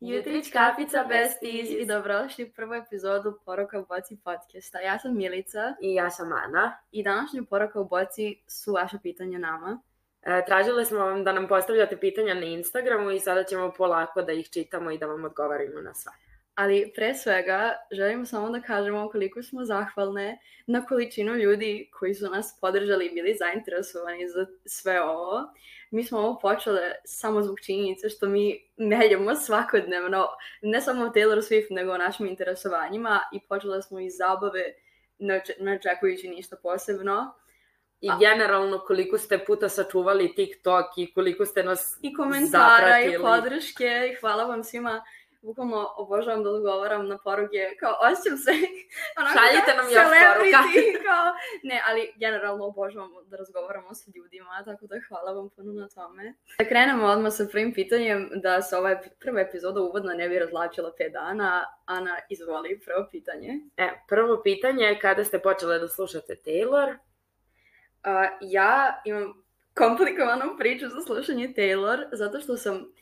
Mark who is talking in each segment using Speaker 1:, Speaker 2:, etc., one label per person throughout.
Speaker 1: Jutrić kapica besties i dobrodošli u prvu epizodu Poroka u boci podcasta. Ja sam Milica
Speaker 2: I ja sam Ana.
Speaker 1: i današnje Poroka u boci su vaše pitanja nama.
Speaker 2: E, tražili smo vam da nam postavljate pitanja na Instagramu i sada ćemo polako da ih čitamo i da vam odgovorimo na sva.
Speaker 1: Ali pre svega želimo samo da kažemo koliko smo zahvalne na količinu ljudi koji su nas podržali i bili zainteresovani za sve ovo. Mi smo ovo počele samo zbog činjenice što mi meljemo svakodnevno, ne samo Taylor Swift, nego o našim interesovanjima i počele smo iz zabave ne oče- ne očekujući ništa posebno.
Speaker 2: I
Speaker 1: A-
Speaker 2: generalno koliko ste puta sačuvali TikTok i koliko ste nas
Speaker 1: I komentara i
Speaker 2: zapratili.
Speaker 1: podrške i hvala vam svima. Bukvalno obožavam da odgovaram na poruke, kao osjećam se onako
Speaker 2: Šaljite nam još poruka.
Speaker 1: kao, ne, ali generalno obožavam da razgovaramo sa ljudima, tako da hvala vam puno na tome. Da krenemo odmah sa prvim pitanjem, da se ova prva epizoda uvodna ne bi razlačila 5 dana. Ana, izvoli, prvo pitanje.
Speaker 2: E, prvo pitanje je kada ste počele da slušate Taylor?
Speaker 1: Uh, ja imam komplikovanu priču za slušanje Taylor, zato što sam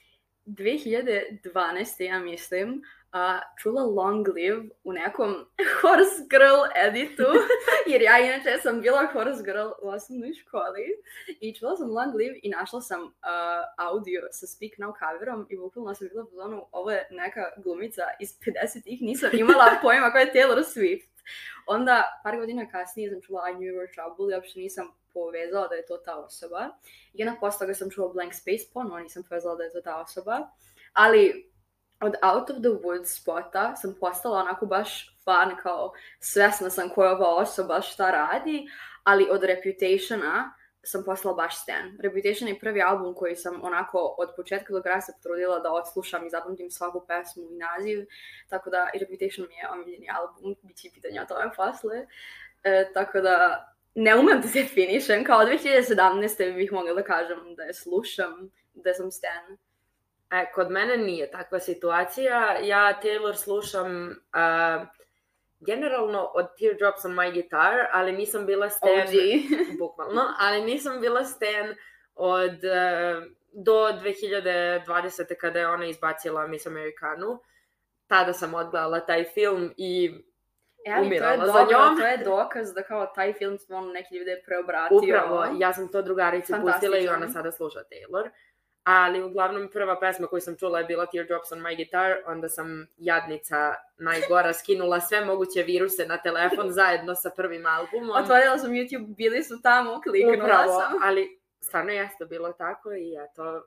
Speaker 1: 2012. ja mislim, uh, čula Long Live u nekom Horse Girl editu, jer ja inače sam bila Horse Girl u osnovnoj školi i čula sam Long Live i našla sam uh, audio sa Speak Now coverom i bukvalno sam bila u zonu, ovo je neka glumica iz 50-ih, nisam imala pojma koja je Taylor Swift. Onda, par godina kasnije sam čula I Knew You Were Trouble i uopšte nisam povezala da je to ta osoba. I onda toga sam čula Blank Space, ponovo nisam povezala da je to ta osoba. Ali od Out of the Woods spota sam postala onako baš fan, kao svesna sam koja je ova osoba, šta radi, ali od Reputationa sam postala baš stan. Reputation je prvi album koji sam onako od početka do kraja se potrudila da odslušam i zapamtim svaku pesmu i naziv, tako da i Reputation mi je omiljeni album, bit će pitanja o tome posle. E, tako da ne umem da se definišem, kao 2017. bih mogla da kažem da je slušam, da sam stan.
Speaker 2: E, kod mene nije takva situacija. Ja Taylor slušam uh, generalno od Teardrops on my guitar, ali nisam bila stan...
Speaker 1: OG.
Speaker 2: bukvalno, ali nisam bila stan od e, do 2020. kada je ona izbacila Miss Americanu. Tada sam odgledala taj film i
Speaker 1: E, ali to je
Speaker 2: Umirala za
Speaker 1: dobro,
Speaker 2: njom.
Speaker 1: to je dokaz da kao taj film stvarno neki ljude preobratio.
Speaker 2: upravo, ja sam to drugarici pustila i ona sada sluša Taylor. Ali uglavnom prva pesma koju sam čula je bila Teardrops on my guitar, onda sam jadnica najgora skinula sve moguće viruse na telefon zajedno sa prvim albumom.
Speaker 1: Otvorila sam YouTube, bili su tamo, kliknula
Speaker 2: Upravo,
Speaker 1: sam.
Speaker 2: ali stvarno jeste bilo tako i eto,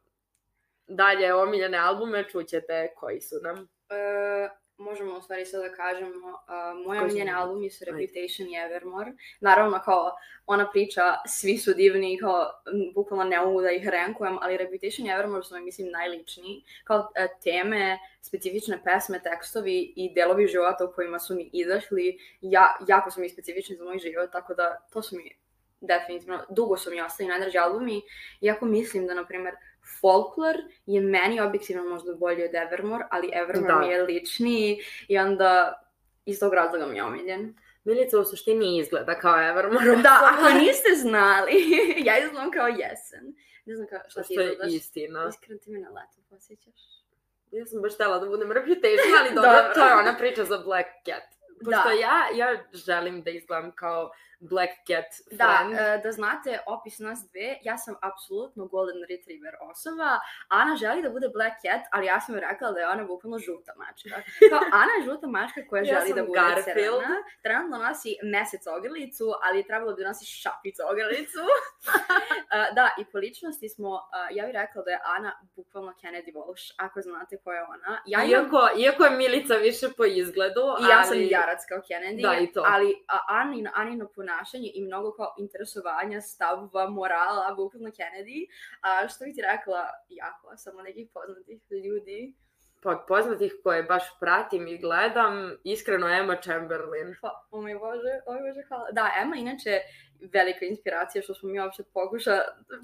Speaker 2: dalje omiljene albume čućete koji su nam.
Speaker 1: E, možemo u stvari sad da kažemo, uh, moje
Speaker 2: su
Speaker 1: omiljene albumi su
Speaker 2: Ajde.
Speaker 1: Reputation i Evermore. Naravno, kao ona priča, svi su divni i kao bukvalno ne mogu da ih rankujem, ali Reputation i Evermore su mi, mislim, najličniji. Kao e, teme, specifične pesme, tekstovi i delovi života u kojima su mi izašli, ja, jako su mi specifični za moj život, tako da to su mi definitivno, dugo su mi ostali najdraži albumi, iako mislim da, na primer, Folklore je meni objektivno možda bolji od Evermore, ali Evermore
Speaker 2: Da.
Speaker 1: mi je ličniji i onda iz tog razloga mi je omiljen.
Speaker 2: Milica u suštini izgleda kao Evermore.
Speaker 1: Da, ako niste znali, ja izgledam kao jesen. Ne znam kao, šta ti
Speaker 2: Što je
Speaker 1: izgledaš.
Speaker 2: istina.
Speaker 1: Iskreno ti me na leto posjećaš.
Speaker 2: Ja sam baš htjela da budem reputation, ali dobro,
Speaker 1: Dobro.
Speaker 2: to je ona priča za Black Cat. Pošto
Speaker 1: Da.
Speaker 2: ja, ja želim da izgledam kao Black Cat
Speaker 1: Da,
Speaker 2: friend.
Speaker 1: e, da znate opis nas dve, ja sam apsolutno Golden Retriever osoba, Ana želi da bude Black Cat, ali ja sam joj rekla da je ona bukvalno žuta mačka. Kao, Ana je žuta mačka koja
Speaker 2: Ja
Speaker 1: želi da bude
Speaker 2: Garfield.
Speaker 1: crna. Trenutno nosi mesec ogrlicu, ali je trebalo da nosi šapicu ogrlicu. E, da, i po ličnosti smo, e, ja bih rekla da je Ana bukvalno Kennedy Walsh, ako znate ko je ona. Ja imam
Speaker 2: Iako, iako je Milica više po izgledu,
Speaker 1: I ja
Speaker 2: ali...
Speaker 1: sam jarac kao Kennedy,
Speaker 2: Da, i to.
Speaker 1: ali Anino, Anino ponašanje i mnogo kao interesovanja, stavova, morala, bukvalno Kennedy, a što bih ti rekla, jako, samo nekih poznatih ljudi.
Speaker 2: Pa od poznatih koje baš pratim i gledam, iskreno Emma Chamberlain.
Speaker 1: Pa, o moj bože, o moj bože, hvala. Da, Emma inače velika inspiracija što smo mi uopšte pokuša,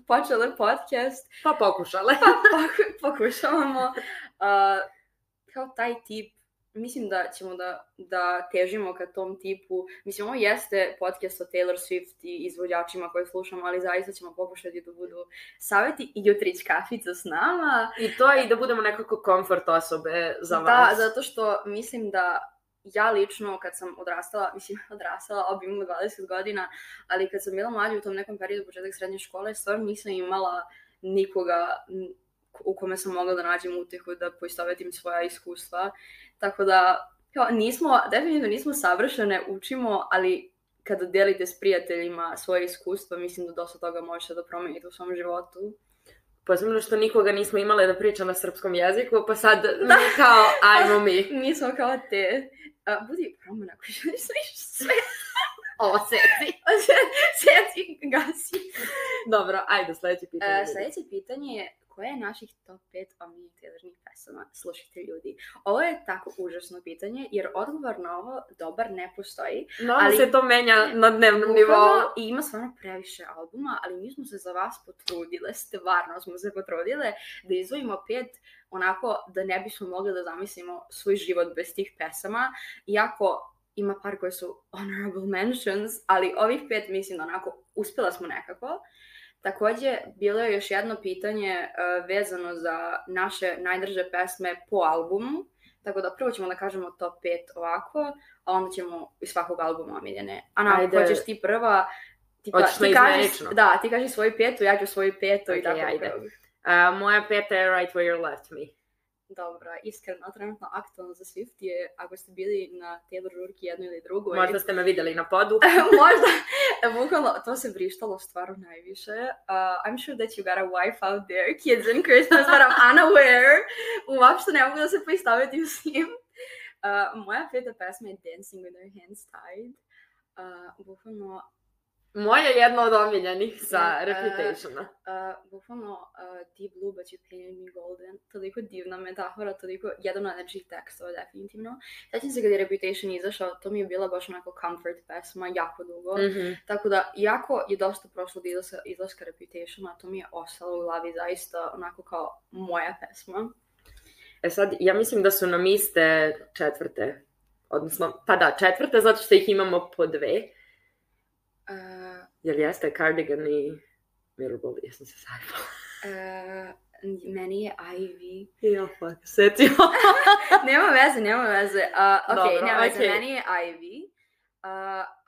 Speaker 1: počele podcast,
Speaker 2: Pa pokušale.
Speaker 1: pa poku- pokušavamo. Uh, kao taj tip mislim da ćemo da, da težimo ka tom tipu. Mislim, ovo jeste podcast o Taylor Swift i izvođačima koje slušamo, ali zaista ćemo pokušati da budu saveti i jutrić kafica s nama.
Speaker 2: I to je i da budemo nekako komfort osobe za
Speaker 1: Da,
Speaker 2: vas.
Speaker 1: zato što mislim da ja lično kad sam odrastala, mislim odrastala, ob imala 20 godina, ali kad sam bila mlađa u tom nekom periodu početak srednje škole, stvarno nisam imala nikoga u kome sam mogla da nađem utehu da poistovetim svoja iskustva. Tako da, kao, nismo, definitivno nismo savršene, učimo, ali kada delite s prijateljima svoje iskustva, mislim da dosta toga možete da promenite u svom životu.
Speaker 2: Posebno što nikoga nismo imale da priča na srpskom jeziku, pa sad mi kao, ajmo mi.
Speaker 1: Mi smo kao te, a, budi promena koji želiš sliš sve.
Speaker 2: Ovo seci.
Speaker 1: Sjeci, gasi.
Speaker 2: Dobro, ajde, sledeće pitanje.
Speaker 1: E, sledeće pitanje je koje je naših top 5 omiljenih Taylornih pesama? Slušajte ljudi, ovo je tako užasno pitanje, jer odgovor na ovo dobar ne postoji.
Speaker 2: No,
Speaker 1: ali-
Speaker 2: se to menja na dnevnom nivou.
Speaker 1: I ima stvarno previše albuma, ali mi smo se za vas potrudile, stvarno smo se potrudile da izvojimo pet onako da ne bismo mogli da zamislimo svoj život bez tih pesama, iako ima par koje su honorable mentions, ali ovih pet mislim da onako uspjela smo nekako. Takođe, bilo je još jedno pitanje uh, vezano za naše najdrže pesme po albumu, tako da prvo ćemo da kažemo top 5 ovako, a onda ćemo iz svakog albuma omiljene. Ana,
Speaker 2: Ajde.
Speaker 1: hoćeš ti prva? Ti,
Speaker 2: Hoćeš
Speaker 1: ti kažeš, da, ti kažeš svoju petu, ja ću svoju petu i
Speaker 2: Ok,
Speaker 1: tako.
Speaker 2: ajde. A, moja peta je Right Where You Left Me.
Speaker 1: Dobro, iskreno, trenutno aktualno za Swift je, ako ste bili na Taylor žurki jednu ili drugu,
Speaker 2: Možda ste me videli na podu.
Speaker 1: Možda, e, bukvalno, to se vrištalo stvarno najviše. Uh, I'm sure that you got a wife out there, kids and Christmas, but I'm unaware. Uopšte ne mogu da se poistaviti s njim. Uh, moja peta pesma je Dancing with her hands tied. Uh, bukvalno,
Speaker 2: Moja je jedna od omiljenih sa
Speaker 1: e,
Speaker 2: Reputationa.
Speaker 1: uh, bukvalno uh, Deep Blue, but you painted me golden. Toliko divna metafora, toliko jedan od najlepših tekstova, definitivno. Sećam se kad je Reputation izašao, to mi je bila baš onako comfort pesma, jako dugo.
Speaker 2: Mhm.
Speaker 1: Tako da, iako je dosta prošlo od izlaska, izlaska Reputationa, to mi je ostalo u glavi zaista onako kao moja pesma.
Speaker 2: E sad, ja mislim da su nam iste četvrte. Odnosno, pa da, četvrte, zato što ih imamo po dve. Jel jeste Cardigan i Mirrorball? Jesam se sajpala.
Speaker 1: uh, meni je Ivy.
Speaker 2: Ja, fuck, setio.
Speaker 1: nema veze, nema veze. Uh, ok,
Speaker 2: Dobro,
Speaker 1: nema veze,
Speaker 2: okej.
Speaker 1: meni je Ivy. Uh,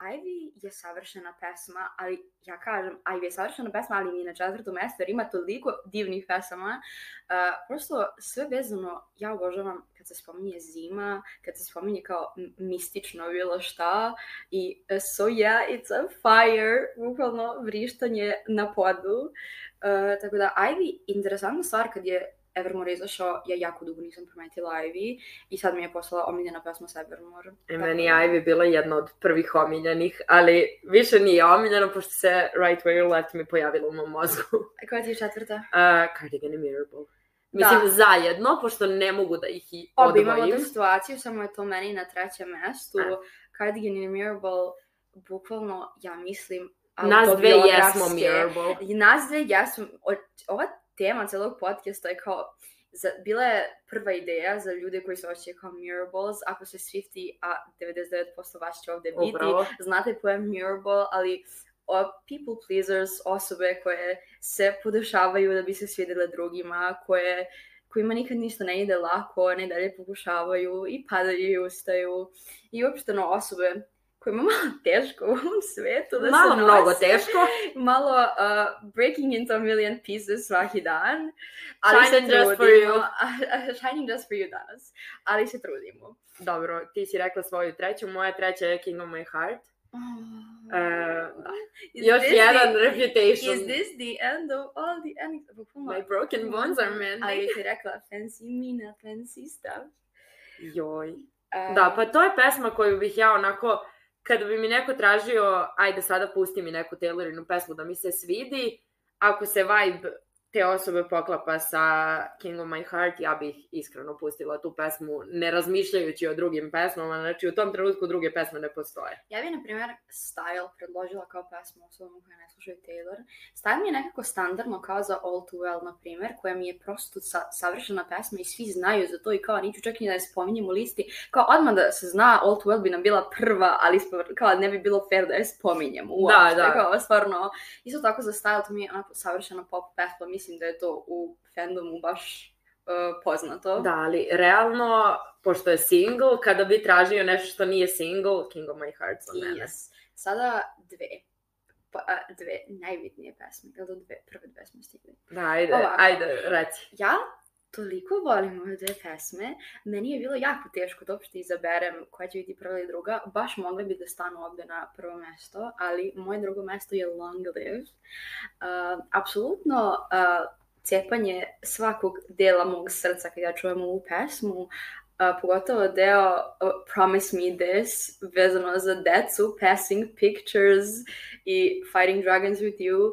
Speaker 1: Ivy je savršena pesma, ali ja kažem, Ivy je savršena pesma, ali mi na četvrtom mestu, jer ima toliko divnih pesama. Uh, prosto sve vezano, ja obožavam kad se spominje zima, kad se spominje kao mistično bilo šta i uh, so yeah, it's a fire, bukvalno vrištanje na podu. Uh, tako da Ivy, interesantna stvar kad je Evermore izašao, ja jako dugo nisam primetila Ivy i sad mi je postala omiljena pesma sa Evermore.
Speaker 2: I meni je Ivy bila jedna od prvih omiljenih, ali više nije omiljena, pošto se Right Where You Left Me pojavila u mom mozgu.
Speaker 1: A koja ti je četvrta?
Speaker 2: Uh, Cardigan i Mirrorball. Mislim,
Speaker 1: Da.
Speaker 2: zajedno, pošto ne mogu da ih i odvojim.
Speaker 1: tu situaciju, samo je to meni na trećem mestu.
Speaker 2: A.
Speaker 1: Cardigan i Mirrorball, bukvalno, ja mislim,
Speaker 2: Nas dve jesmo Mirrorball.
Speaker 1: Nas dve jesu, o- ova tema celog podcasta je kao, za, bila je prva ideja za ljude koji se osjećaju kao Mirrorballs, ako se Swifty, a 99% vas će ovde biti,
Speaker 2: Upravo.
Speaker 1: znate pojam Mirrorball, ali o, people pleasers, osobe koje se podešavaju da bi se svidjele drugima, koje kojima nikad ništa ne ide lako, ne dalje pokušavaju i padaju i ustaju. I uopšteno osobe kojima je malo teško u ovom svetu da
Speaker 2: Malo
Speaker 1: se
Speaker 2: mnogo
Speaker 1: nose.
Speaker 2: teško.
Speaker 1: Malo uh, breaking into a million pieces svaki dan. Ali
Speaker 2: Shining
Speaker 1: se
Speaker 2: just for you.
Speaker 1: Shining just for you danas. Ali se trudimo.
Speaker 2: Dobro, ti si rekla svoju treću, moja treća je King of My Heart. E, da.
Speaker 1: Is
Speaker 2: Još
Speaker 1: this
Speaker 2: jedan
Speaker 1: the-
Speaker 2: Reputation.
Speaker 1: Is this the end of all the end? Bukvalno.
Speaker 2: My broken bones are mending.
Speaker 1: Ali ti rekla fancy me, not fancy stuff.
Speaker 2: Joj.
Speaker 1: Uh,
Speaker 2: Da, pa to je pesma koju bih ja onako, kada bi mi neko tražio, ajde sada pusti mi neku Taylorinu pesmu da mi se svidi, ako se vibe te osobe poklapa sa King of My Heart, ja bih iskreno pustila tu pesmu ne razmišljajući o drugim pesmama, znači u tom trenutku druge pesme ne postoje.
Speaker 1: Ja bih, na primjer, Style predložila kao pesmu osobom koja ne slušaju Taylor. Style mi je nekako standardno kao za All Too Well, na primjer, koja mi je prosto sa savršena pesma i svi znaju za to i kao niću čak ni da je spominjem u listi. Kao odmah da se zna All Too Well bi nam bila prva, ali kao ne bi bilo fair da je spominjem uopšte. Da, da. Kao stvarno, isto tako za Style to mi je onako savršena pop pesma, mislim da je to u fandomu baš uh, poznato.
Speaker 2: Da, ali realno, pošto je single, kada bi tražio nešto što nije single, King of My Heart za mene. Yes.
Speaker 1: Sada dve. Pa, a, dve najbitnije pesme. Ili dve, prve dve smo stigli.
Speaker 2: Da, ajde, Ovako. ajde, reci.
Speaker 1: Ja toliko volim ove dve pesme, meni je bilo jako teško da uopšte izaberem koja će biti prva ili druga. Baš mogli bi da stanu ovde na prvo mesto, ali moje drugo mesto je Long Live. Uh, apsolutno uh, cepanje svakog dela mog srca kada čujem ovu pesmu, a, pogotovo deo uh, Promise Me This vezano za decu, Passing Pictures i Fighting Dragons With You.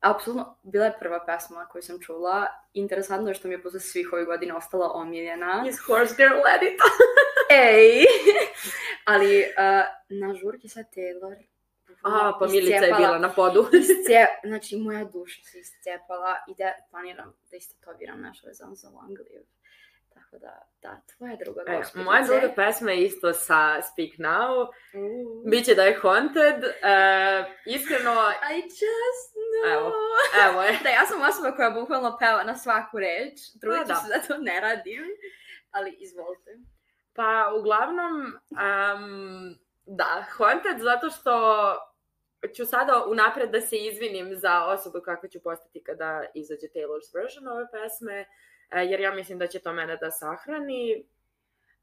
Speaker 1: Apsolutno, bila je prva pesma koju sam čula. Interesantno je što mi je posle svih ovih godina ostala omiljena.
Speaker 2: Is Horse Girl Let It.
Speaker 1: Ej! Ali uh, na žurki sa Taylor
Speaker 2: Aha, pa Milica je bila na podu.
Speaker 1: isce, znači, moja duša se iscepala i da planiram da istetoviram nešto vezano za Long Live. Tako da, da, tvoja druga
Speaker 2: e, Moja druga pesma je isto sa Speak Now. Uh. Biće da je Haunted. Uh, iskreno...
Speaker 1: I just know.
Speaker 2: Evo, evo je.
Speaker 1: da, ja sam osoba koja bukvalno peva na svaku reč. Trudit ću da. se da to ne radim. Ali izvolite.
Speaker 2: Pa, uglavnom, um, da, Haunted zato što ću sada unapred da se izvinim za osobu kakva ću postati kada izađe Taylor's version ove pesme, e, jer ja mislim da će to mene da sahrani.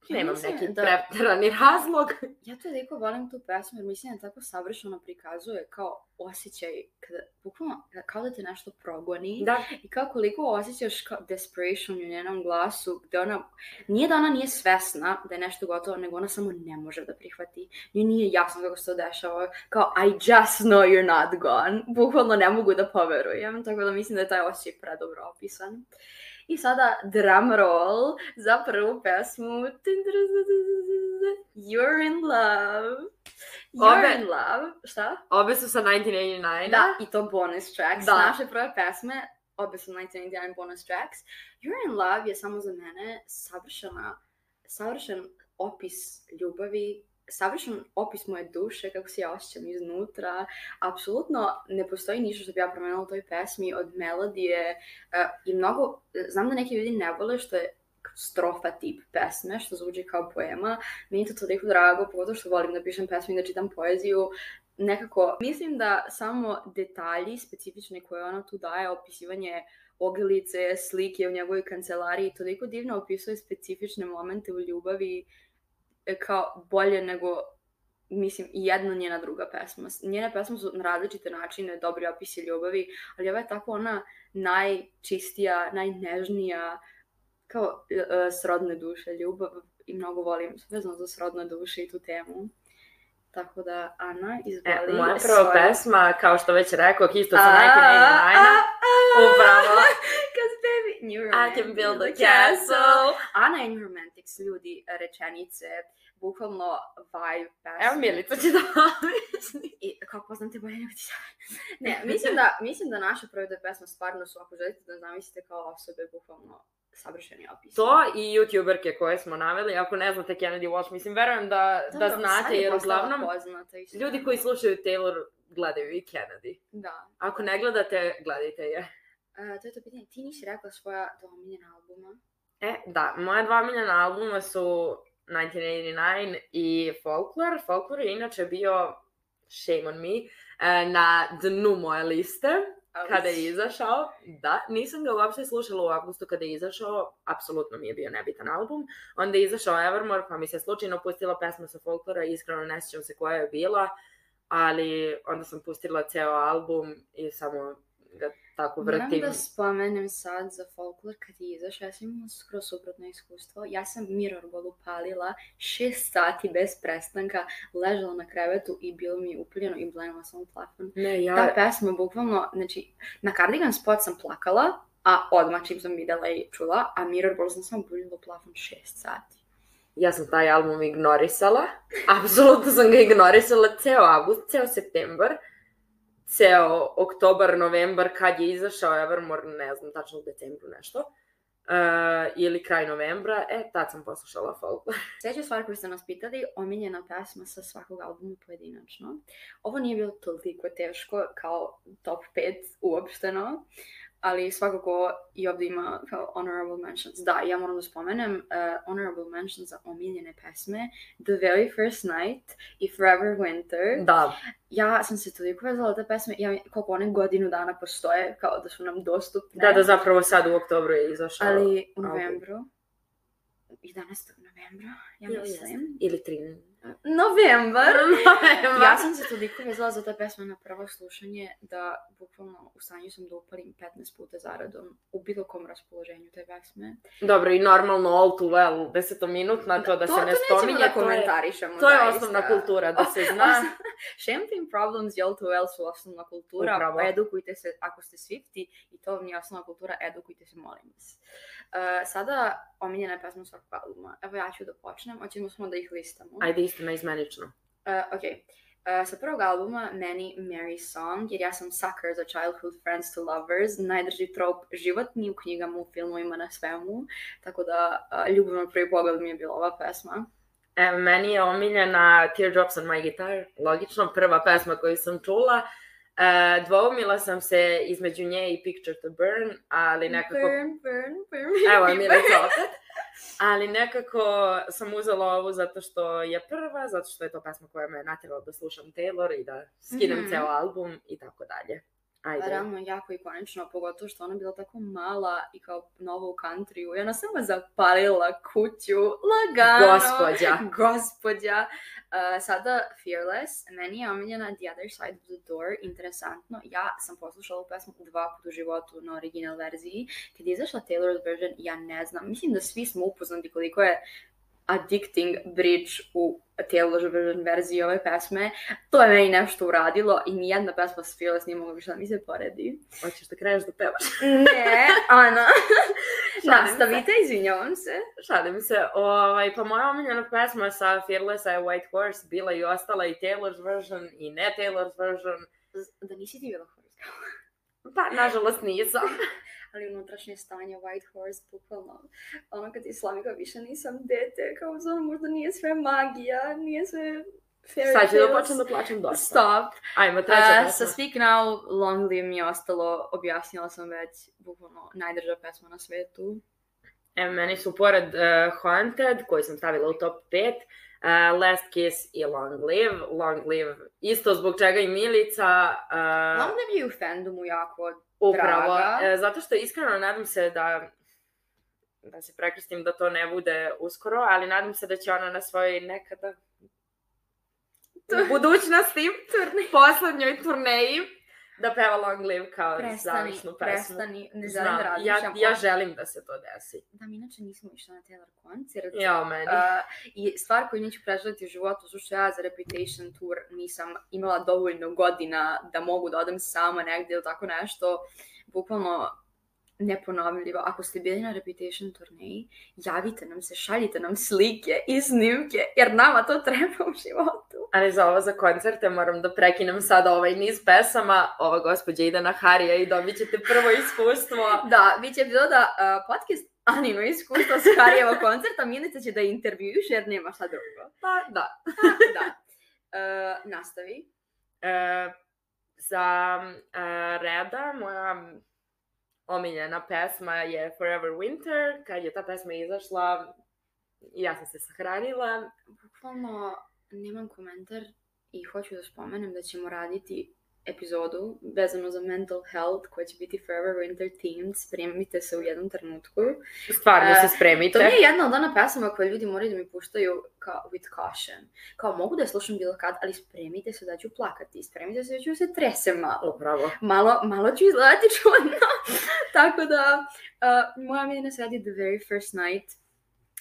Speaker 2: Nemam mislim neki da... pretrani razlog.
Speaker 1: Ja toliko volim tu pesmu jer mislim da tako savršeno prikazuje kao osjećaj kada, bukvalno, kao da te nešto progoni.
Speaker 2: Da.
Speaker 1: I kao koliko osjećaš kao desperation u njenom glasu, gde ona, nije da ona nije svesna da je nešto gotovo, nego ona samo ne može da prihvati. Njoj nije jasno kako se to dešava. Kao, I just know you're not gone. Bukvalno ne mogu da poverujem, tako da mislim da je taj osjećaj predobro opisan. I sada drum roll za prvu pesmu. You're in love. You're Obe, in love. Šta?
Speaker 2: Obe su sa 1989.
Speaker 1: Da, i to bonus tracks. Da. Naše prve pesme, obe su 1989 bonus tracks. You're in love je samo za mene savršena, savršen opis ljubavi savršen opis moje duše, kako se ja osjećam iznutra. Apsolutno ne postoji ništa što bi ja promenila u toj pesmi od melodije uh, i mnogo, znam da neki ljudi ne vole što je strofa tip pesme, što zvuči kao poema. Meni to toliko drago, pogotovo što volim da pišem pesme i da čitam poeziju. Nekako, mislim da samo detalji specifične koje ona tu daje, opisivanje ogrlice, slike u njegovoj kancelariji, toliko divno opisuje specifične momente u ljubavi E, kao bolje nego mislim, i jedna njena druga pesma. Njene pesme su na različite načine dobri opisi ljubavi, ali ova je tako ona najčistija, najnežnija, kao uh, srodne duše, ljubav i mnogo volim vezano za srodne duše i tu temu. Tako da, Ana, izvoli.
Speaker 2: E, moja prva svoje... pesma, kao što već rekao, isto sa Nine Upravo.
Speaker 1: Baby, new
Speaker 2: I can build a castle.
Speaker 1: Ana i New Romantics, ljudi, rečenice, bukvalno vibe pesme.
Speaker 2: Evo Milica će da
Speaker 1: I kako poznam te bolje nego ti Ne, mislim da, mislim da naše prve dve pesme stvarno su, ako želite da zamislite kao osobe, bukvalno savršeni opis.
Speaker 2: To i youtuberke koje smo naveli, ako ne znate Kennedy Walsh, mislim, verujem da, da, da znate, jer uglavnom ljudi koji slušaju Taylor gledaju i Kennedy.
Speaker 1: Da.
Speaker 2: Ako ne gledate, gledajte je.
Speaker 1: Uh, to je to pitanje. Ti nisi rekla svoja dva omiljena albuma?
Speaker 2: E, da, moja dva omiljena albuma su 1989 i Folklore. Folklore je inače bio, shame on me, e, na dnu moje liste kada je izašao. Da, nisam ga uopšte slušala u avgustu kada je izašao, apsolutno mi je bio nebitan album. Onda je izašao Evermore, pa mi se slučajno pustila pesma sa Folklora i iskreno ne sjećam se koja je bila, ali onda sam pustila ceo album i samo ga tako
Speaker 1: Moram
Speaker 2: vrtim.
Speaker 1: da spomenem sad za folklor kad je izašao, ja sam imala skoro suprotno iskustvo. Ja sam Mirrorball upalila šest sati bez prestanka, ležala na krevetu i bilo mi je upaljeno i blenila sam u plafon.
Speaker 2: Ne, ja...
Speaker 1: Ta pesma bukvalno, znači, na Cardigan spot sam plakala, a odmah čim sam videla i čula, a Mirrorball sam samo buljila u plafon šest sati.
Speaker 2: ja sam taj album ignorisala. Apsolutno sam ga ignorisala ceo avgust, ceo septembar, ceo oktobar, novembar, kad je izašao Evermore, ne znam, tačno u decembru nešto. Uh, ili kraj novembra, e, tad sam poslušala folklor.
Speaker 1: Sljedeća stvar koju ste nas pitali, omiljena pesma sa svakog albuma pojedinačno. Ovo nije bilo toliko teško kao top 5 uopšteno, ali svakako i ovdje ima kao honorable mentions. Da, ja moram da spomenem uh, honorable mentions za omiljene pesme The Very First Night i Forever Winter.
Speaker 2: Da,
Speaker 1: Ja sam se toliko vezala te pesme, ja, koliko one godinu dana postoje, kao da su nam dostupne.
Speaker 2: da, da zapravo sad u oktobru je izašao.
Speaker 1: Ali u
Speaker 2: album.
Speaker 1: Novembru, 11. novembra, ja mislim.
Speaker 2: Ili 13.
Speaker 1: Novembar!
Speaker 2: Novembar.
Speaker 1: Ja sam se toliko vezala za te pesme na prvo slušanje da bukvalno u stanju sam da upalim 15 puta zaradom u bilo kom raspoloženju te pesme.
Speaker 2: Dobro, i normalno all too well, desetominutna, to da se ne spominje,
Speaker 1: to
Speaker 2: to je,
Speaker 1: komentarišemo.
Speaker 2: to je
Speaker 1: zaista.
Speaker 2: osnovna kultura, da se zna.
Speaker 1: Champagne Problems i All Too Well su osnovna kultura.
Speaker 2: Upravo.
Speaker 1: Edukujte se, ako ste Swifti i to vam je osnovna kultura, edukujte se, molim vas. Uh, sada omiljena pesma svakog albuma. Evo ja ću da počnem, hoćemo smo da ih listamo.
Speaker 2: Ajde, istina izmenično.
Speaker 1: Uh, ok. Uh, sa prvog albuma, meni Mary Song, jer ja sam sucker za Childhood Friends to Lovers, najdrži trop životni u knjigama, u filmovima, na svemu, tako da uh, ljubav na prvi pogled mi je bila ova pesma.
Speaker 2: E, meni je omiljena Teardrops on my guitar, logično, prva pesma koju sam čula. E, dvoumila sam se između nje i Picture to Burn, ali nekako...
Speaker 1: Burn, burn, burn.
Speaker 2: Evo, Milica opet. Ali nekako sam uzela ovu zato što je prva, zato što je to pesma koja me natjerala da slušam Taylor i da skinem
Speaker 1: Mhm.
Speaker 2: ceo album i tako dalje. Ajde.
Speaker 1: Realno jako ikonično, pogotovo što ona bila tako mala i kao nova u countryu. I ona samo zapalila kuću, lagano.
Speaker 2: Gospođa.
Speaker 1: Gospođa. Uh, sada Fearless, meni je omiljena The Other Side of the Door, interesantno. Ja sam poslušala ovu pesmu dva puta u životu na original verziji. Kad je izašla Taylor's version, ja ne znam. Mislim da svi smo upoznati koliko je addicting bridge u Taylor's version verziji ove pesme. To je meni nešto uradilo i nijedna pesma s Fearless nije mogla više da mi se poredi.
Speaker 2: Hoćeš da kreneš da pevaš?
Speaker 1: Ne, Ana. Nastavite, izvinjavam se.
Speaker 2: Šalim se. Ovaj, pa moja omiljena pesma sa Fearlessa je White Horse, bila i ostala i Taylor's version i ne Taylor's version.
Speaker 1: Da nisi ti bila horska.
Speaker 2: Pa, nažalost, nisam.
Speaker 1: Ali unutrašnje stanje White Horse, bukvalno, ono kad ti slami kao više nisam dete, kao ono možda nije sve magija, nije sve fairy
Speaker 2: Sad ću da počnem da plaćam dosta.
Speaker 1: Stop.
Speaker 2: Ajmo, treća
Speaker 1: Uh, sa Speak Now, Long Live mi je ostalo, objasnila sam već, bukvalno najdrža pesma na svetu.
Speaker 2: E, meni su pored uh, Haunted, koji sam stavila u top 5, uh, Last Kiss i Long Live. Long Live, isto zbog čega i Milica. Uh,
Speaker 1: Long Live je u fandomu jako
Speaker 2: upravo,
Speaker 1: draga.
Speaker 2: e, zato što iskreno nadam se da da se prekrstim da to ne bude uskoro, ali nadam se da će ona na svojoj nekada u budućnosti
Speaker 1: Turni.
Speaker 2: poslednjoj turneji da peva Long Live kao
Speaker 1: Prestani,
Speaker 2: završnu pesmu.
Speaker 1: prestani, ne želim
Speaker 2: Znam,
Speaker 1: da
Speaker 2: ja,
Speaker 1: razmišljam.
Speaker 2: ja
Speaker 1: o-
Speaker 2: želim da se to desi.
Speaker 1: Da, mi inače nismo išli na Taylor koncert.
Speaker 2: Ja, meni.
Speaker 1: Uh, I stvar koju neću preželiti u životu, zato što ja za Reputation tour nisam imala dovoljno godina da mogu da odem sama negdje ili tako nešto, bukvalno neponovljivo. Ako ste bili na Reputation turneji, javite nam se, šaljite nam slike i snimke, jer nama to treba u životu.
Speaker 2: Ali za ovo za koncerte moram da prekinem sada ovaj niz pesama. Ova gospođa ide na Harija i dobit ćete prvo iskustvo.
Speaker 1: Da, bit će epizoda uh, podcast Anino iskustvo s Harijeva koncerta, Milica će da je intervjuš jer nema šta drugo.
Speaker 2: Pa da.
Speaker 1: da. Uh, nastavi.
Speaker 2: E, za e, Reda, moja omiljena pesma je Forever Winter. Kad je ta pesma izašla, ja sam se sahranila.
Speaker 1: Bukvalno nemam komentar i hoću da spomenem da ćemo raditi epizodu vezano za mental health koja će biti Forever Winter Themed. Spremite se u jednom trenutku.
Speaker 2: Stvarno
Speaker 1: E,
Speaker 2: se spremite.
Speaker 1: To mi je jedna od ona pesama koje ljudi moraju da mi puštaju kao with caution. Kao mogu da je slušam bilo kad, ali spremite se da ću plakati. Spremite se da ću se tresem malo.
Speaker 2: Upravo.
Speaker 1: Malo, malo ću izgledati čudno. Tako da, uh, moja miljena se radi The Very First Night.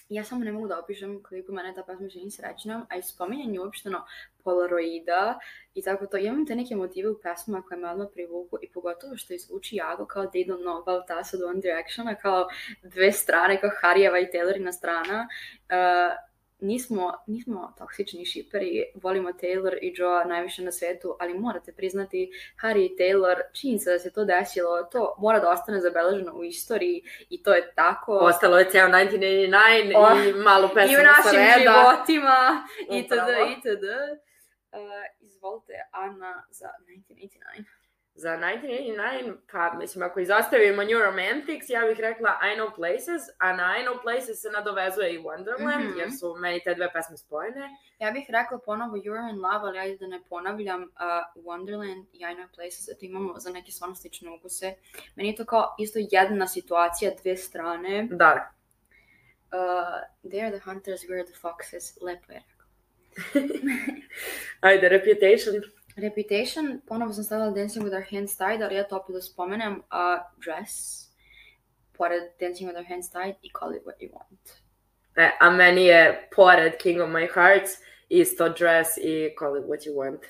Speaker 1: Ja samo ne mogu da opišem koliko mene ta pesma čini srećnom, a i spominjanje uopšteno Polaroida i tako to. Imam te neke motive u pesmama koje me odmah privuku i pogotovo što izvuči jako kao They Don't Know About Us od One Directiona, kao dve strane, kao Harijeva i Taylorina strana. Uh, nismo, nismo toksični šiperi, volimo Taylor i Joa najviše na svetu, ali morate priznati Harry i Taylor, čini se da se to desilo, to mora da ostane zabeleženo u istoriji i to je tako.
Speaker 2: Ostalo je ceo 1989
Speaker 1: O,
Speaker 2: i malo pesama
Speaker 1: I u našim
Speaker 2: sa reda.
Speaker 1: životima, itd., itd. Uh, izvolite, Ana, za 1989.
Speaker 2: Za 1989, pa mislim, ako izostavimo New Romantics, ja bih rekla I Know Places, a na I Know Places se nadovezuje i Wonderland,
Speaker 1: Mhm.
Speaker 2: jer su meni te dve pesme spojene.
Speaker 1: Ja bih rekla ponovo You're in Love, ali ajde da ne ponavljam uh, Wonderland i I Know Places, eto imamo za neke stvarno slične ukuse. Meni je to kao isto jedna situacija, dve strane.
Speaker 2: Da.
Speaker 1: Uh, they are the hunters, we are the foxes. Lepo je.
Speaker 2: Ajde, Reputation.
Speaker 1: Reputation, ponovo sam stavila Dancing with Our Hands Tied, ali ja to opet spomenem, a Dress, pored Dancing with Our Hands Tied i Call It What You Want.
Speaker 2: E, a meni je, pored King of My Hearts, isto Dress i Call It What You Want.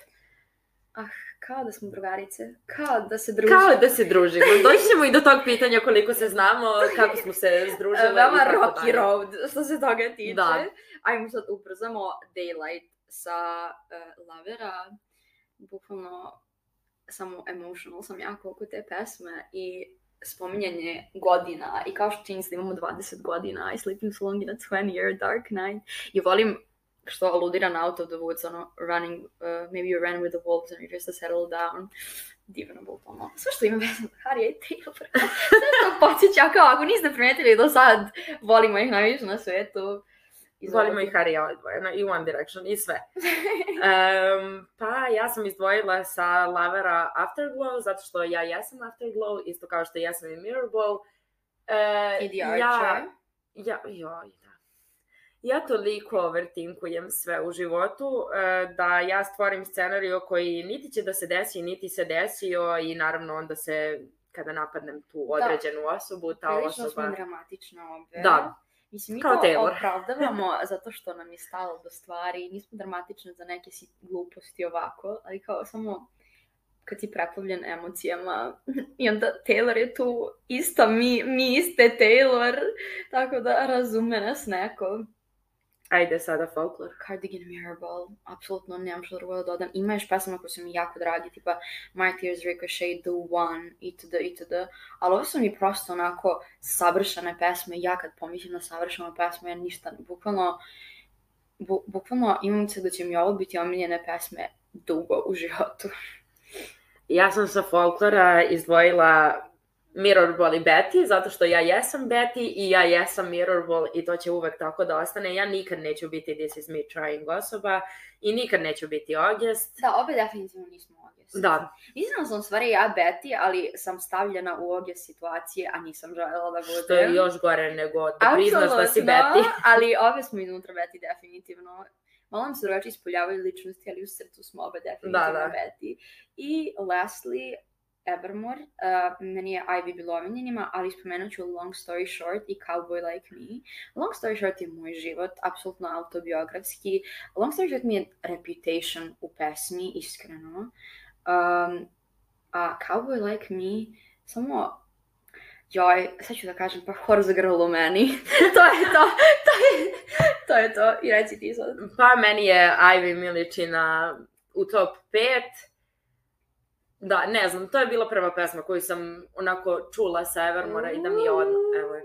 Speaker 1: Ah, kao da smo drugarice, kao da se družimo.
Speaker 2: Kao da se družimo. Doći ćemo i do tog pitanja koliko se znamo, kako smo se združile.
Speaker 1: Veoma rocky road, što se toga tiče.
Speaker 2: Da.
Speaker 1: Ajmo sad ubrzamo Daylight sa uh, Lavera. Bukvalno samo emotional sam jako oko te pesme i spominjanje godina i kao što čini da imamo 20 godina I sleeping so long in a 20 year dark night i volim što aludira na Out of the Woods, ono, running, uh, maybe you ran with the wolves and you just settled down. Divno, bukvalno. Sve što ima vezano Harry i Taylor. Sve što podsjeća, kao ako niste primetili do sad, volimo ih najviše na svetu.
Speaker 2: Volimo i Harry odvojeno, i One Direction, i sve. Um, pa ja sam izdvojila sa Lavera Afterglow, zato što ja jesam Afterglow, isto kao što jesam i Mirrorball. E,
Speaker 1: I The
Speaker 2: Ja,
Speaker 1: Archer.
Speaker 2: ja, joj, da. Ja toliko overtinkujem sve u životu e, da ja stvorim scenariju koji niti će da se desi, niti se desio i naravno onda se kada napadnem tu određenu osobu, ta
Speaker 1: Prilično smo
Speaker 2: osoba...
Speaker 1: dramatične obje.
Speaker 2: Da.
Speaker 1: Mislim, mi
Speaker 2: Kao
Speaker 1: to
Speaker 2: Taylor.
Speaker 1: opravdavamo zato što nam je stalo do stvari. Nismo dramatične za neke si gluposti ovako, ali kao samo kad si preplavljen emocijama i onda Taylor je tu ista mi, mi iste Taylor, tako da razume nas neko.
Speaker 2: Ajde sada folklor.
Speaker 1: Cardigan Mirrorball, apsolutno nemam što drugo da dodam. Ima još pesama koje su mi jako dragi, tipa My Tears Ricochet, The One, itd., itd. Ali ovo su mi prosto onako savršene pesme. Ja kad pomislim na savršenu pesmu, ja ništa, bukvalno, bu, bukvalno imam se da će mi ovo biti omiljene pesme dugo u životu.
Speaker 2: Ja sam sa folklora izdvojila Mirrorball i Betty, zato što ja jesam Betty i ja jesam Mirrorball i to će uvek tako da ostane. Ja nikad neću biti This is me trying osoba i nikad neću biti August.
Speaker 1: Da, obe definitivno nismo August.
Speaker 2: Da,
Speaker 1: Mislim sam stvari ja Betty, ali sam stavljena u August situacije, a nisam želela da budem.
Speaker 2: što je još gore nego da priznaš da si Betty.
Speaker 1: ali ove smo iznutra Betty definitivno. Malo nam se drugačije ispoljavaju ličnosti, ali u srcu smo obe definitivno
Speaker 2: Da, da.
Speaker 1: Betty. I lastly, Evermore, uh, meni je Ivy bilo omiljenima, ali spomenut ću Long Story Short i Cowboy Like Me. Long Story Short je moj život, apsolutno autobiografski. Long Story Short mi je reputation u pesmi, iskreno. Um, a Cowboy Like Me, samo joj, sad ću da kažem, pa horse girl u meni. to je to, to je, to je to. I reci ti sad.
Speaker 2: Pa meni je Ivy Miličina u top 5. Da, ne znam, to je bila prva pesma koju sam onako čula sa Evermora i da mi je odmah, evo je.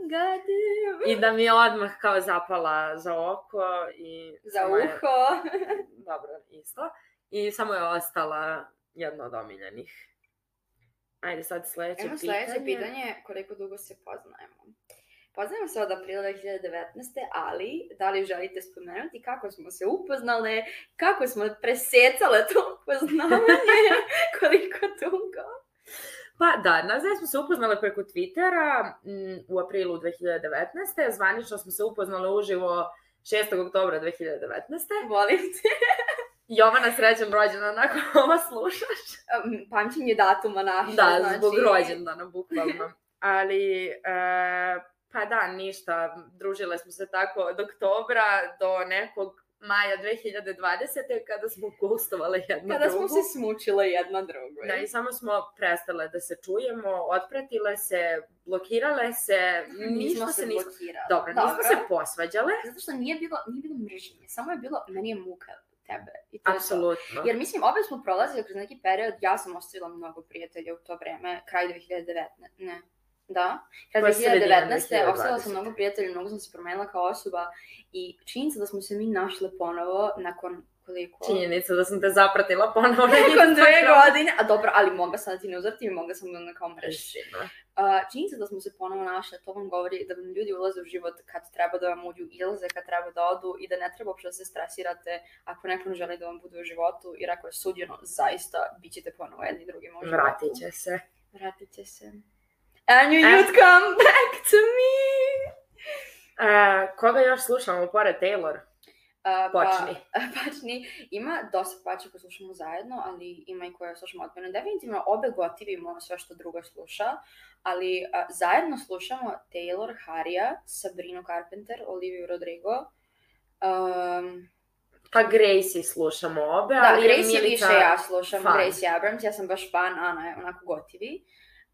Speaker 2: I da mi je odmah kao zapala za oko i...
Speaker 1: Za
Speaker 2: samo je-
Speaker 1: uho.
Speaker 2: Dobro, isto. I samo je ostala jedna od omiljenih. Ajde sad sledeće
Speaker 1: Evo
Speaker 2: pitanje.
Speaker 1: sledeće pitanje, koliko dugo se poznajemo. Poznajemo se od aprila 2019. ali da li želite spomenuti kako smo se upoznale, kako smo presecale to upoznavanje, koliko dugo?
Speaker 2: Pa da, nas dve smo se upoznale preko Twittera m, u aprilu 2019. Zvanično smo se upoznale uživo 6. oktobra 2019.
Speaker 1: Volim te.
Speaker 2: Jovana, srećan rođendan ako ovo slušaš.
Speaker 1: Um, Pamćenje datuma naša.
Speaker 2: Da,
Speaker 1: znači...
Speaker 2: zbog rođendana, bukvalno. Ali, e, pa da, ništa, družile smo se tako od oktobra do nekog maja 2020. kada smo gustovale jedna
Speaker 1: Kada
Speaker 2: drugu.
Speaker 1: smo se smučile jedna drugu.
Speaker 2: Da, i samo smo prestale da se čujemo, otpratile se, blokirale se,
Speaker 1: nismo
Speaker 2: ništa
Speaker 1: se
Speaker 2: se nismo...
Speaker 1: blokirali.
Speaker 2: Dobro, nismo se posvađale,
Speaker 1: Zato što nije bilo, nije bilo mržnje, samo je bilo, meni je muka tebe. I to je to.
Speaker 2: apsolutno.
Speaker 1: Jer mislim, obe smo prolazili kroz neki period, ja sam ostavila mnogo prijatelja u to vreme, kraj 2019, ne, da,
Speaker 2: Pa sredina
Speaker 1: 2019. ostavila
Speaker 2: 2020.
Speaker 1: sam mnogo prijatelja, mnogo sam se promenila kao osoba i činjenica da smo se mi našle ponovo nakon koliko?
Speaker 2: Činjenica da sam te zapratila ponovo na
Speaker 1: Nakon dve godine, a dobro, ali mogla sam da ti ne uzvrtim, mogla sam da na kao mreži. Uh, činjenica da smo se ponovo našle, to vam govori da vam ljudi ulaze u život kad treba da vam uđu, izlaze kad treba da odu i da ne treba uopšte da se stresirate ako neko ne želi da vam bude u životu, jer ako je suđeno, zaista bit ćete ponovo jedni drugima u životu.
Speaker 2: Vratit će se.
Speaker 1: Vratit će se. And you, you'd come back to me!
Speaker 2: E, koga još slušamo pored Taylor?
Speaker 1: Uh,
Speaker 2: Počni.
Speaker 1: Pa, počni. Ima dosta paća koje slušamo zajedno, ali ima i koje slušamo odmene. Definitivno obe gotivimo sve što druga sluša, ali uh, zajedno slušamo Taylor, Harija, Sabrina Carpenter, Olivia Rodrigo. Um,
Speaker 2: Pa Gracie slušamo obe,
Speaker 1: da,
Speaker 2: ali je
Speaker 1: Grace je
Speaker 2: Milica
Speaker 1: više ja slušam,
Speaker 2: fan.
Speaker 1: Grace Abrams, ja sam baš fan, Ana je onako gotivi.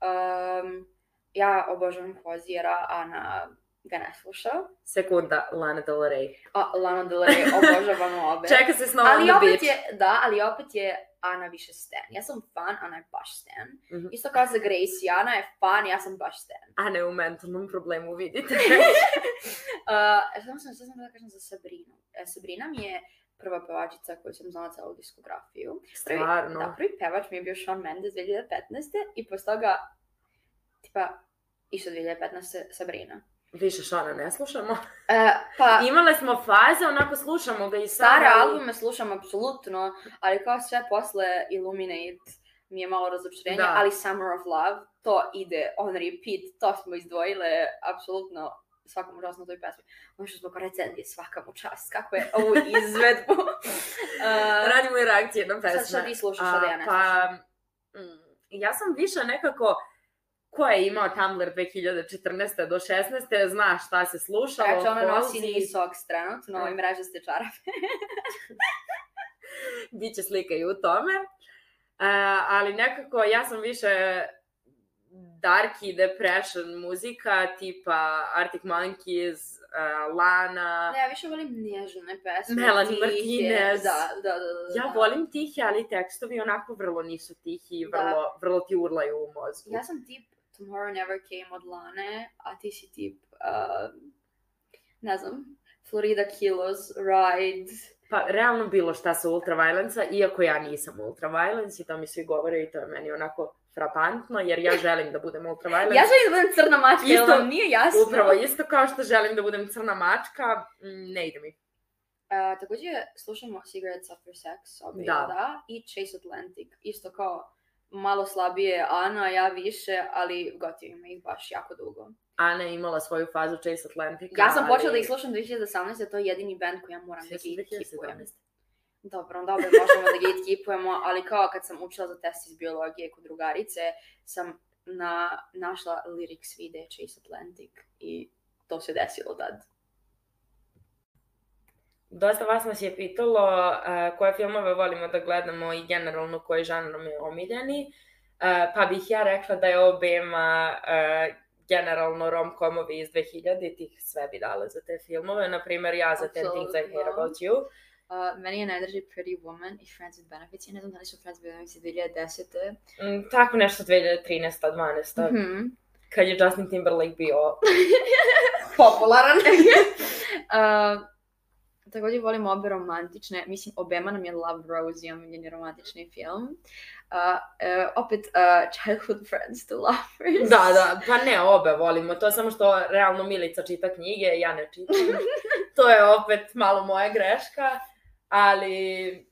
Speaker 1: Um, ja obožavam Hozijera, Ana ga ne sluša.
Speaker 2: Sekunda, Lana Del Rey.
Speaker 1: A, Lana Del Rey, obožavam obe.
Speaker 2: Čeka se s novom
Speaker 1: ali opet je, da, ali opet je Ana više Stan. Ja sam fan, Ana je baš Stan.
Speaker 2: Mhm.
Speaker 1: Isto kao za Gracie, Ana je fan, ja sam baš Stan.
Speaker 2: A ne u mentalnom problemu, vidite.
Speaker 1: uh, šta sam, sam da kažem za Sabrinu? E, Sabrina mi je prva pevačica koju sam znala celu diskografiju. Prvi,
Speaker 2: Stvarno.
Speaker 1: Da, prvi pevač mi je bio Shawn Mendes 2015. I posle toga, tipa, isto 2015. Sabrina.
Speaker 2: Više Šona ne slušamo.
Speaker 1: Uh, pa,
Speaker 2: Imale smo faze, onako slušamo ga i sada.
Speaker 1: Stare
Speaker 2: ali-
Speaker 1: albume slušam apsolutno, ali kao sve posle Illuminate mi je malo razočarenje,
Speaker 2: Da.
Speaker 1: ali Summer of Love, to ide on repeat, to smo izdvojile apsolutno čast na toj pesmi. Ono što smo kao recenzije, svaka mu čast, kako je ovu izvedbu. uh,
Speaker 2: Radimo i reakcije na pesme.
Speaker 1: sad šta ti slušaš, šta da ja ne
Speaker 2: Pa, mm, ja sam više nekako ko je imao Tumblr 2014. do 16. zna šta se slušalo.
Speaker 1: Znači, ona nosi Socks trenutno
Speaker 2: Da.
Speaker 1: i mrežaste čarape.
Speaker 2: Biće slika i u tome. E, ali nekako ja sam više darky depression muzika tipa Arctic Monkeys, e, Lana.
Speaker 1: Ne, ja više volim nježne pesme.
Speaker 2: Melanie
Speaker 1: tihe.
Speaker 2: Martinez.
Speaker 1: Da, da, da. da,
Speaker 2: Ja
Speaker 1: da.
Speaker 2: volim tihe, ali tekstovi onako vrlo nisu tihi i
Speaker 1: Da.
Speaker 2: vrlo, vrlo ti urlaju u mozgu.
Speaker 1: Ja sam tip Tomorrow Never Came od Lane, a ti si tip, uh, ne znam, Florida Kilos, Ride.
Speaker 2: Pa, realno bilo šta sa Ultraviolence-a, iako ja nisam Ultraviolence i to mi svi govore i to je meni onako frapantno, jer ja želim da budem Ultraviolence.
Speaker 1: Ja želim da budem crna mačka,
Speaker 2: Isto-
Speaker 1: jel vam nije jasno?
Speaker 2: Upravo isto kao što želim da budem crna mačka, mm, ne ide mi.
Speaker 1: Uh, takođe slušamo Cigarettes After Sex, obje,
Speaker 2: Da.
Speaker 1: da. da, i Chase Atlantic, isto kao malo slabije Ana, ja više, ali gotivi me ih baš jako dugo.
Speaker 2: Ana je imala svoju fazu Chase Atlantica.
Speaker 1: Ja sam
Speaker 2: ali-
Speaker 1: počela da ih slušam 2018. To je jedini band koji ja moram da gatekeepujem.
Speaker 2: 2017.
Speaker 1: Dobro, dobro, možemo da gatekeepujemo, ali kao kad sam učila za test iz biologije kod drugarice, sam na, našla lyrics vide Chase Atlantic i to se desilo tad.
Speaker 2: Dosta vas nas je pitalo uh, koje filmove volimo da gledamo i generalno koji žanr nam je omiljeni. Uh, pa bih ja rekla da je obema uh, generalno rom-komovi iz 2000-ih sve bi dale za te filmove. Naprimer, ja za Ten Things I Hate
Speaker 1: Apsolutno.
Speaker 2: About You.
Speaker 1: Uh, meni je najdrži Pretty Woman i Friends with Benefits. Ja ne znam da li su Friends with Benefits iz 2010.
Speaker 2: Mm, tako nešto 2013. 12.
Speaker 1: Mhm.
Speaker 2: Kad je Justin Timberlake bio
Speaker 1: Popularan. uh, Također volim obe romantične, mislim obema nam je Love Rosie omiljeni romantični film. Uh, uh, opet uh, Childhood Friends to Lovers.
Speaker 2: Da, da, pa ne, obe volimo. To je samo što realno Milica čita knjige, ja ne čitam. to je opet malo moja greška, ali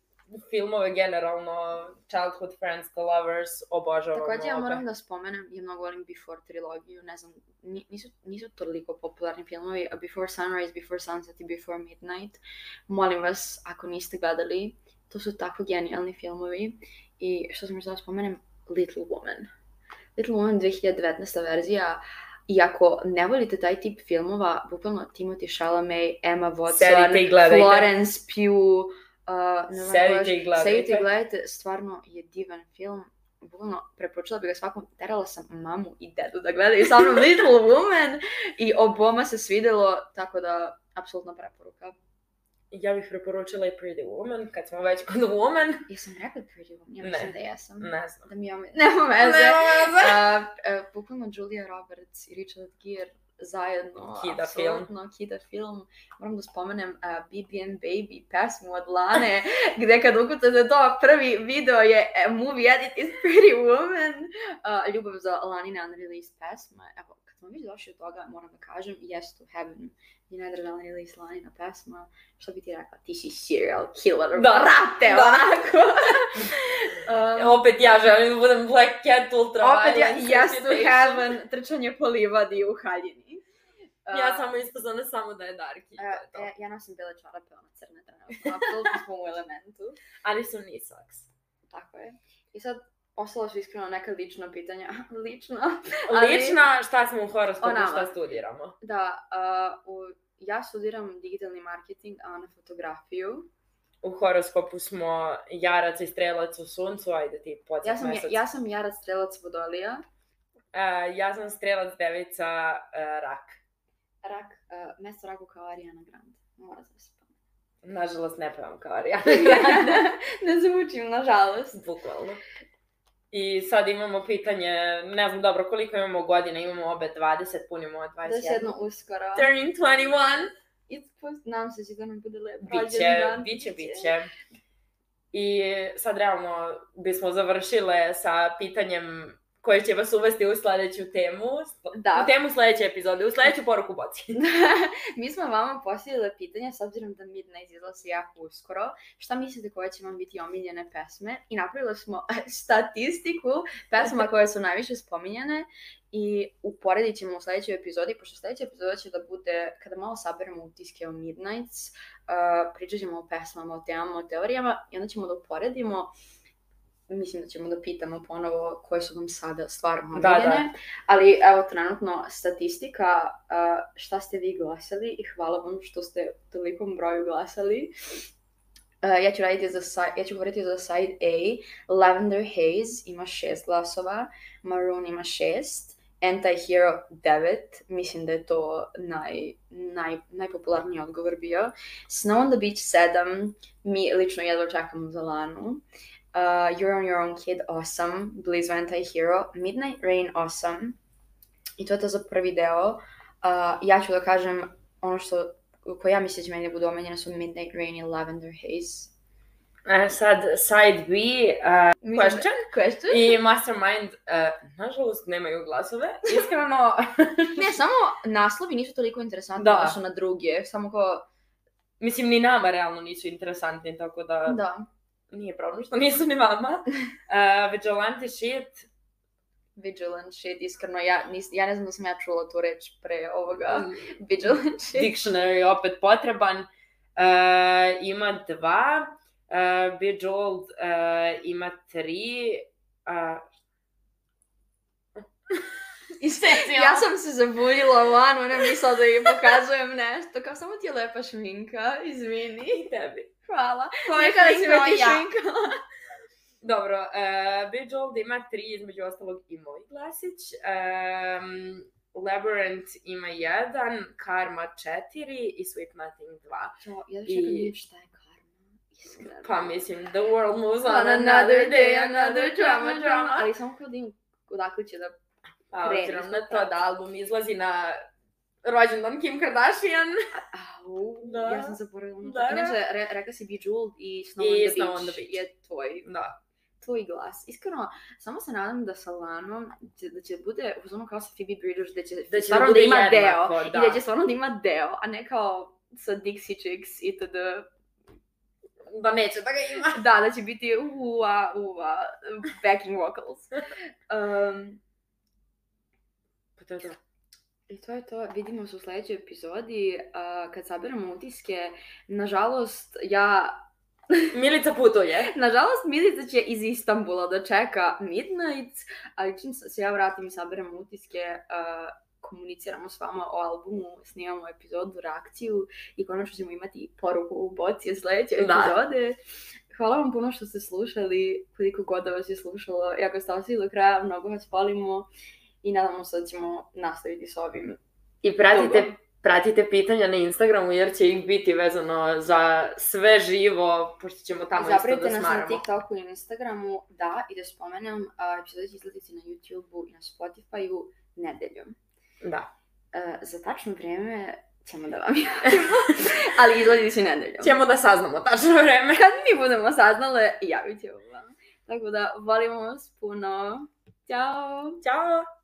Speaker 2: filmove generalno, Childhood Friends to Lovers, obožavam
Speaker 1: Također ja moram da spomenem, ja mnogo volim Before trilogiju, ne znam, ni- nisu, nisu toliko popularni filmovi, a Before Sunrise, Before Sunset i Before Midnight. Molim vas, ako niste gledali, to su tako genijalni filmovi. I što sam još da spomenem, Little Woman. Little Woman 2019. verzija, i ako ne volite taj tip filmova, bukvalno Timothy Chalamet, Emma Watson. Florence Pugh, uh,
Speaker 2: Sedite i gledajte.
Speaker 1: Sedite i gledajte, stvarno je divan film. Bukvalno, preporučila bih ga svakom, terala sam mamu i dedu da gledaju sa mnom Little Woman i oboma se svidelo, tako da, apsolutna preporuka.
Speaker 2: Ja bih preporučila i Pretty Woman, kad smo već kod Woman.
Speaker 1: Jesam rekla Pretty Woman? Ja
Speaker 2: Ne.
Speaker 1: mislim da jesam.
Speaker 2: Ne znam.
Speaker 1: Da mi ome... Nema veze.
Speaker 2: Nema veze.
Speaker 1: Uh, uh, bukvalno Julia Roberts i Richard Gere zajedno,
Speaker 2: Kida
Speaker 1: apsolutno, kida film. Moram da spomenem uh, BB&M Baby, pesmu od Lane, gde kad ukucate to, prvi video je uh, movie edit is Pretty Woman. Uh, ljubav za Lanine unreleased pesma. Evo, smo već došli od toga, moram da kažem, Yes to Heaven je najdraža unreleased Lanina pesma. Što bi ti rekla? Ti si serial killer,
Speaker 2: Da,
Speaker 1: brate,
Speaker 2: da.
Speaker 1: onako. um,
Speaker 2: Opet ja želim da budem Black Cat Ultra
Speaker 1: opet ja, yes to heaven, trčanje po livadi u haljini. Uh,
Speaker 2: Ja samo ispozvana samo da je Darky. to je to.
Speaker 1: e, ja nosim bele čarape, ona crne trenutno. Apsolutno smo u elementu.
Speaker 2: Ali su nisaks.
Speaker 1: Tako je. I sad, ostalo su iskreno neka lična pitanja. Lično. Ali-
Speaker 2: Lična, šta smo u horoskopu, šta studiramo?
Speaker 1: Da, uh, u, ja studiram digitalni marketing, a ona fotografiju.
Speaker 2: U horoskopu smo jarac i strelac u suncu, ajde ti podsjet
Speaker 1: Ja sam,
Speaker 2: mesec.
Speaker 1: ja sam Jarac Strelac Vodolija.
Speaker 2: E, ja sam strelac devica e, rak.
Speaker 1: Rak, uh, mesto raku kao Ariana Grande. Mora da se.
Speaker 2: Nažalost ne pevam kao Ariana.
Speaker 1: ne zvučim, nažalost.
Speaker 2: Bukvalno. I sad imamo pitanje, ne znam dobro koliko imamo godina, imamo obe 20, punimo 21.
Speaker 1: Da se jedno uskoro.
Speaker 2: Turning 21.
Speaker 1: It's post... Nadam se će da nam bude lep
Speaker 2: Biće, biće, biće. I sad realno bismo završile sa pitanjem koje će vas uvesti u sledeću temu.
Speaker 1: Da.
Speaker 2: U temu sledeće epizode, u sledeću poruku boci.
Speaker 1: Mi smo vama postavili pitanje, s obzirom da Midnight izlazi jako uskoro, šta mislite koje će vam biti omiljene pesme? I napravili smo statistiku pesma koje su najviše spominjane i uporedit ćemo u sledećoj epizodi, pošto sledeća epizoda će da bude, kada malo saberemo utiske o Midnights, uh, pričat ćemo o pesmama, o temama, o teorijama i onda ćemo da uporedimo mislim da ćemo da pitamo ponovo koje su vam sada stvarno
Speaker 2: Da, da.
Speaker 1: omiljene. Ali evo trenutno statistika, šta ste vi glasali i hvala vam što ste u tolikom broju glasali. Ja ću raditi za ja ću govoriti za side A. Lavender Haze ima šest glasova, Maroon ima šest, Anti-Hero 9, mislim da je to naj, naj, najpopularniji odgovor bio. Snow on the Beach 7, mi lično jedva čekamo za Lanu. Uh, You're on your own kid, awesome. Blizu Anti-Hero. Midnight Rain, awesome. I to je to za prvi deo. Uh, ja ću da kažem ono što koje ja mislim da će meni da budu omenjene su Midnight Rain i Lavender Haze.
Speaker 2: E, sad, side B, uh, question.
Speaker 1: Question?
Speaker 2: I Mastermind, uh, nažalost, nemaju glasove. Iskreno,
Speaker 1: Ne, samo naslovi nisu toliko interesantni
Speaker 2: Da.
Speaker 1: da. su na druge. Samo kao,
Speaker 2: mislim, ni nama realno nisu interesantni, tako da,
Speaker 1: da,
Speaker 2: nije problem što nisu ni vama. Uh, Vigilante shit,
Speaker 1: vigilant shit, iskreno, ja, nis, ja ne znam da sam ja čula tu reč pre ovoga.
Speaker 2: um,
Speaker 1: Vigilant shit.
Speaker 2: dictionary opet potreban. Uh, ima dva, uh, Bejeweled uh, ima tri, uh,
Speaker 1: Ja sam se zabuljila van, ona mislila da joj pokazujem nešto, kao samo ti je lepa šminka, izvini.
Speaker 2: i tebi.
Speaker 1: Hvala. Nekada si ti
Speaker 2: Ja. Dobro, uh, Bejeweled ima tri, između ostalog i moj glasić. Um, Labyrinth ima jedan, Karma četiri i Sweet Nothing dva.
Speaker 1: Jo, ja da
Speaker 2: I-
Speaker 1: šta je karma. Iskreno.
Speaker 2: Pa mislim, the world moves on
Speaker 1: On
Speaker 2: another day, another drama, drama.
Speaker 1: Ali samo kao da im odakle će da...
Speaker 2: Pa, obzirom na to da album izlazi na rođendan Kim Kardashian.
Speaker 1: Au, Au,
Speaker 2: Da.
Speaker 1: ja sam zaboravila to.
Speaker 2: Da.
Speaker 1: Inače, re, rekla si Bejeweled i Snow,
Speaker 2: I
Speaker 1: on, the
Speaker 2: Snow on the Beach.
Speaker 1: je tvoj,
Speaker 2: Da.
Speaker 1: tvoj glas. Iskreno, samo se nadam da sa Lanom, će, da će bude u zonu kao sa Phoebe Bridgers, da će,
Speaker 2: Da će
Speaker 1: stvarno
Speaker 2: da
Speaker 1: ima
Speaker 2: jednako,
Speaker 1: deo.
Speaker 2: da.
Speaker 1: I da će stvarno da ima deo, a ne kao sa Dixie Chicks itd.
Speaker 2: Da neće da ga ima.
Speaker 1: Da, da će biti uva, uva, backing vocals. Um,
Speaker 2: Pa to je to.
Speaker 1: I to je to, vidimo se u sledećoj epizodi. Uh, kad saberemo utiske, nažalost, ja
Speaker 2: Milica putuje.
Speaker 1: Nažalost, Milica će iz Istambula da čeka Midnight, ali čim se ja vratim i saberemo utiske, uh, komuniciramo s vama o albumu, snimamo epizodu, reakciju i konačno ćemo imati poruku u boci od sledeće
Speaker 2: Da.
Speaker 1: epizode. Hvala vam puno što ste slušali, koliko god da vas je slušalo. I ako ste ostali do kraja, mnogo vas volimo i nadamo se da ćemo nastaviti s ovim.
Speaker 2: I pratite,
Speaker 1: Dugo.
Speaker 2: pratite pitanja na Instagramu jer će ih biti vezano za sve živo, pošto ćemo tamo isto da
Speaker 1: nas na
Speaker 2: smaramo.
Speaker 1: TikToku i na Instagramu, da, i da spomenem, a, epizode će izlaziti na YouTubeu i na Spotifyu nedeljom.
Speaker 2: Da.
Speaker 1: E, za tačno vreme ćemo da vam javimo, ali izlazit će nedeljom.
Speaker 2: Ćemo da saznamo tačno vreme.
Speaker 1: Kad mi budemo saznale, javit ćemo vam. Tako da, volimo vas puno. Ćao!
Speaker 2: Ćao!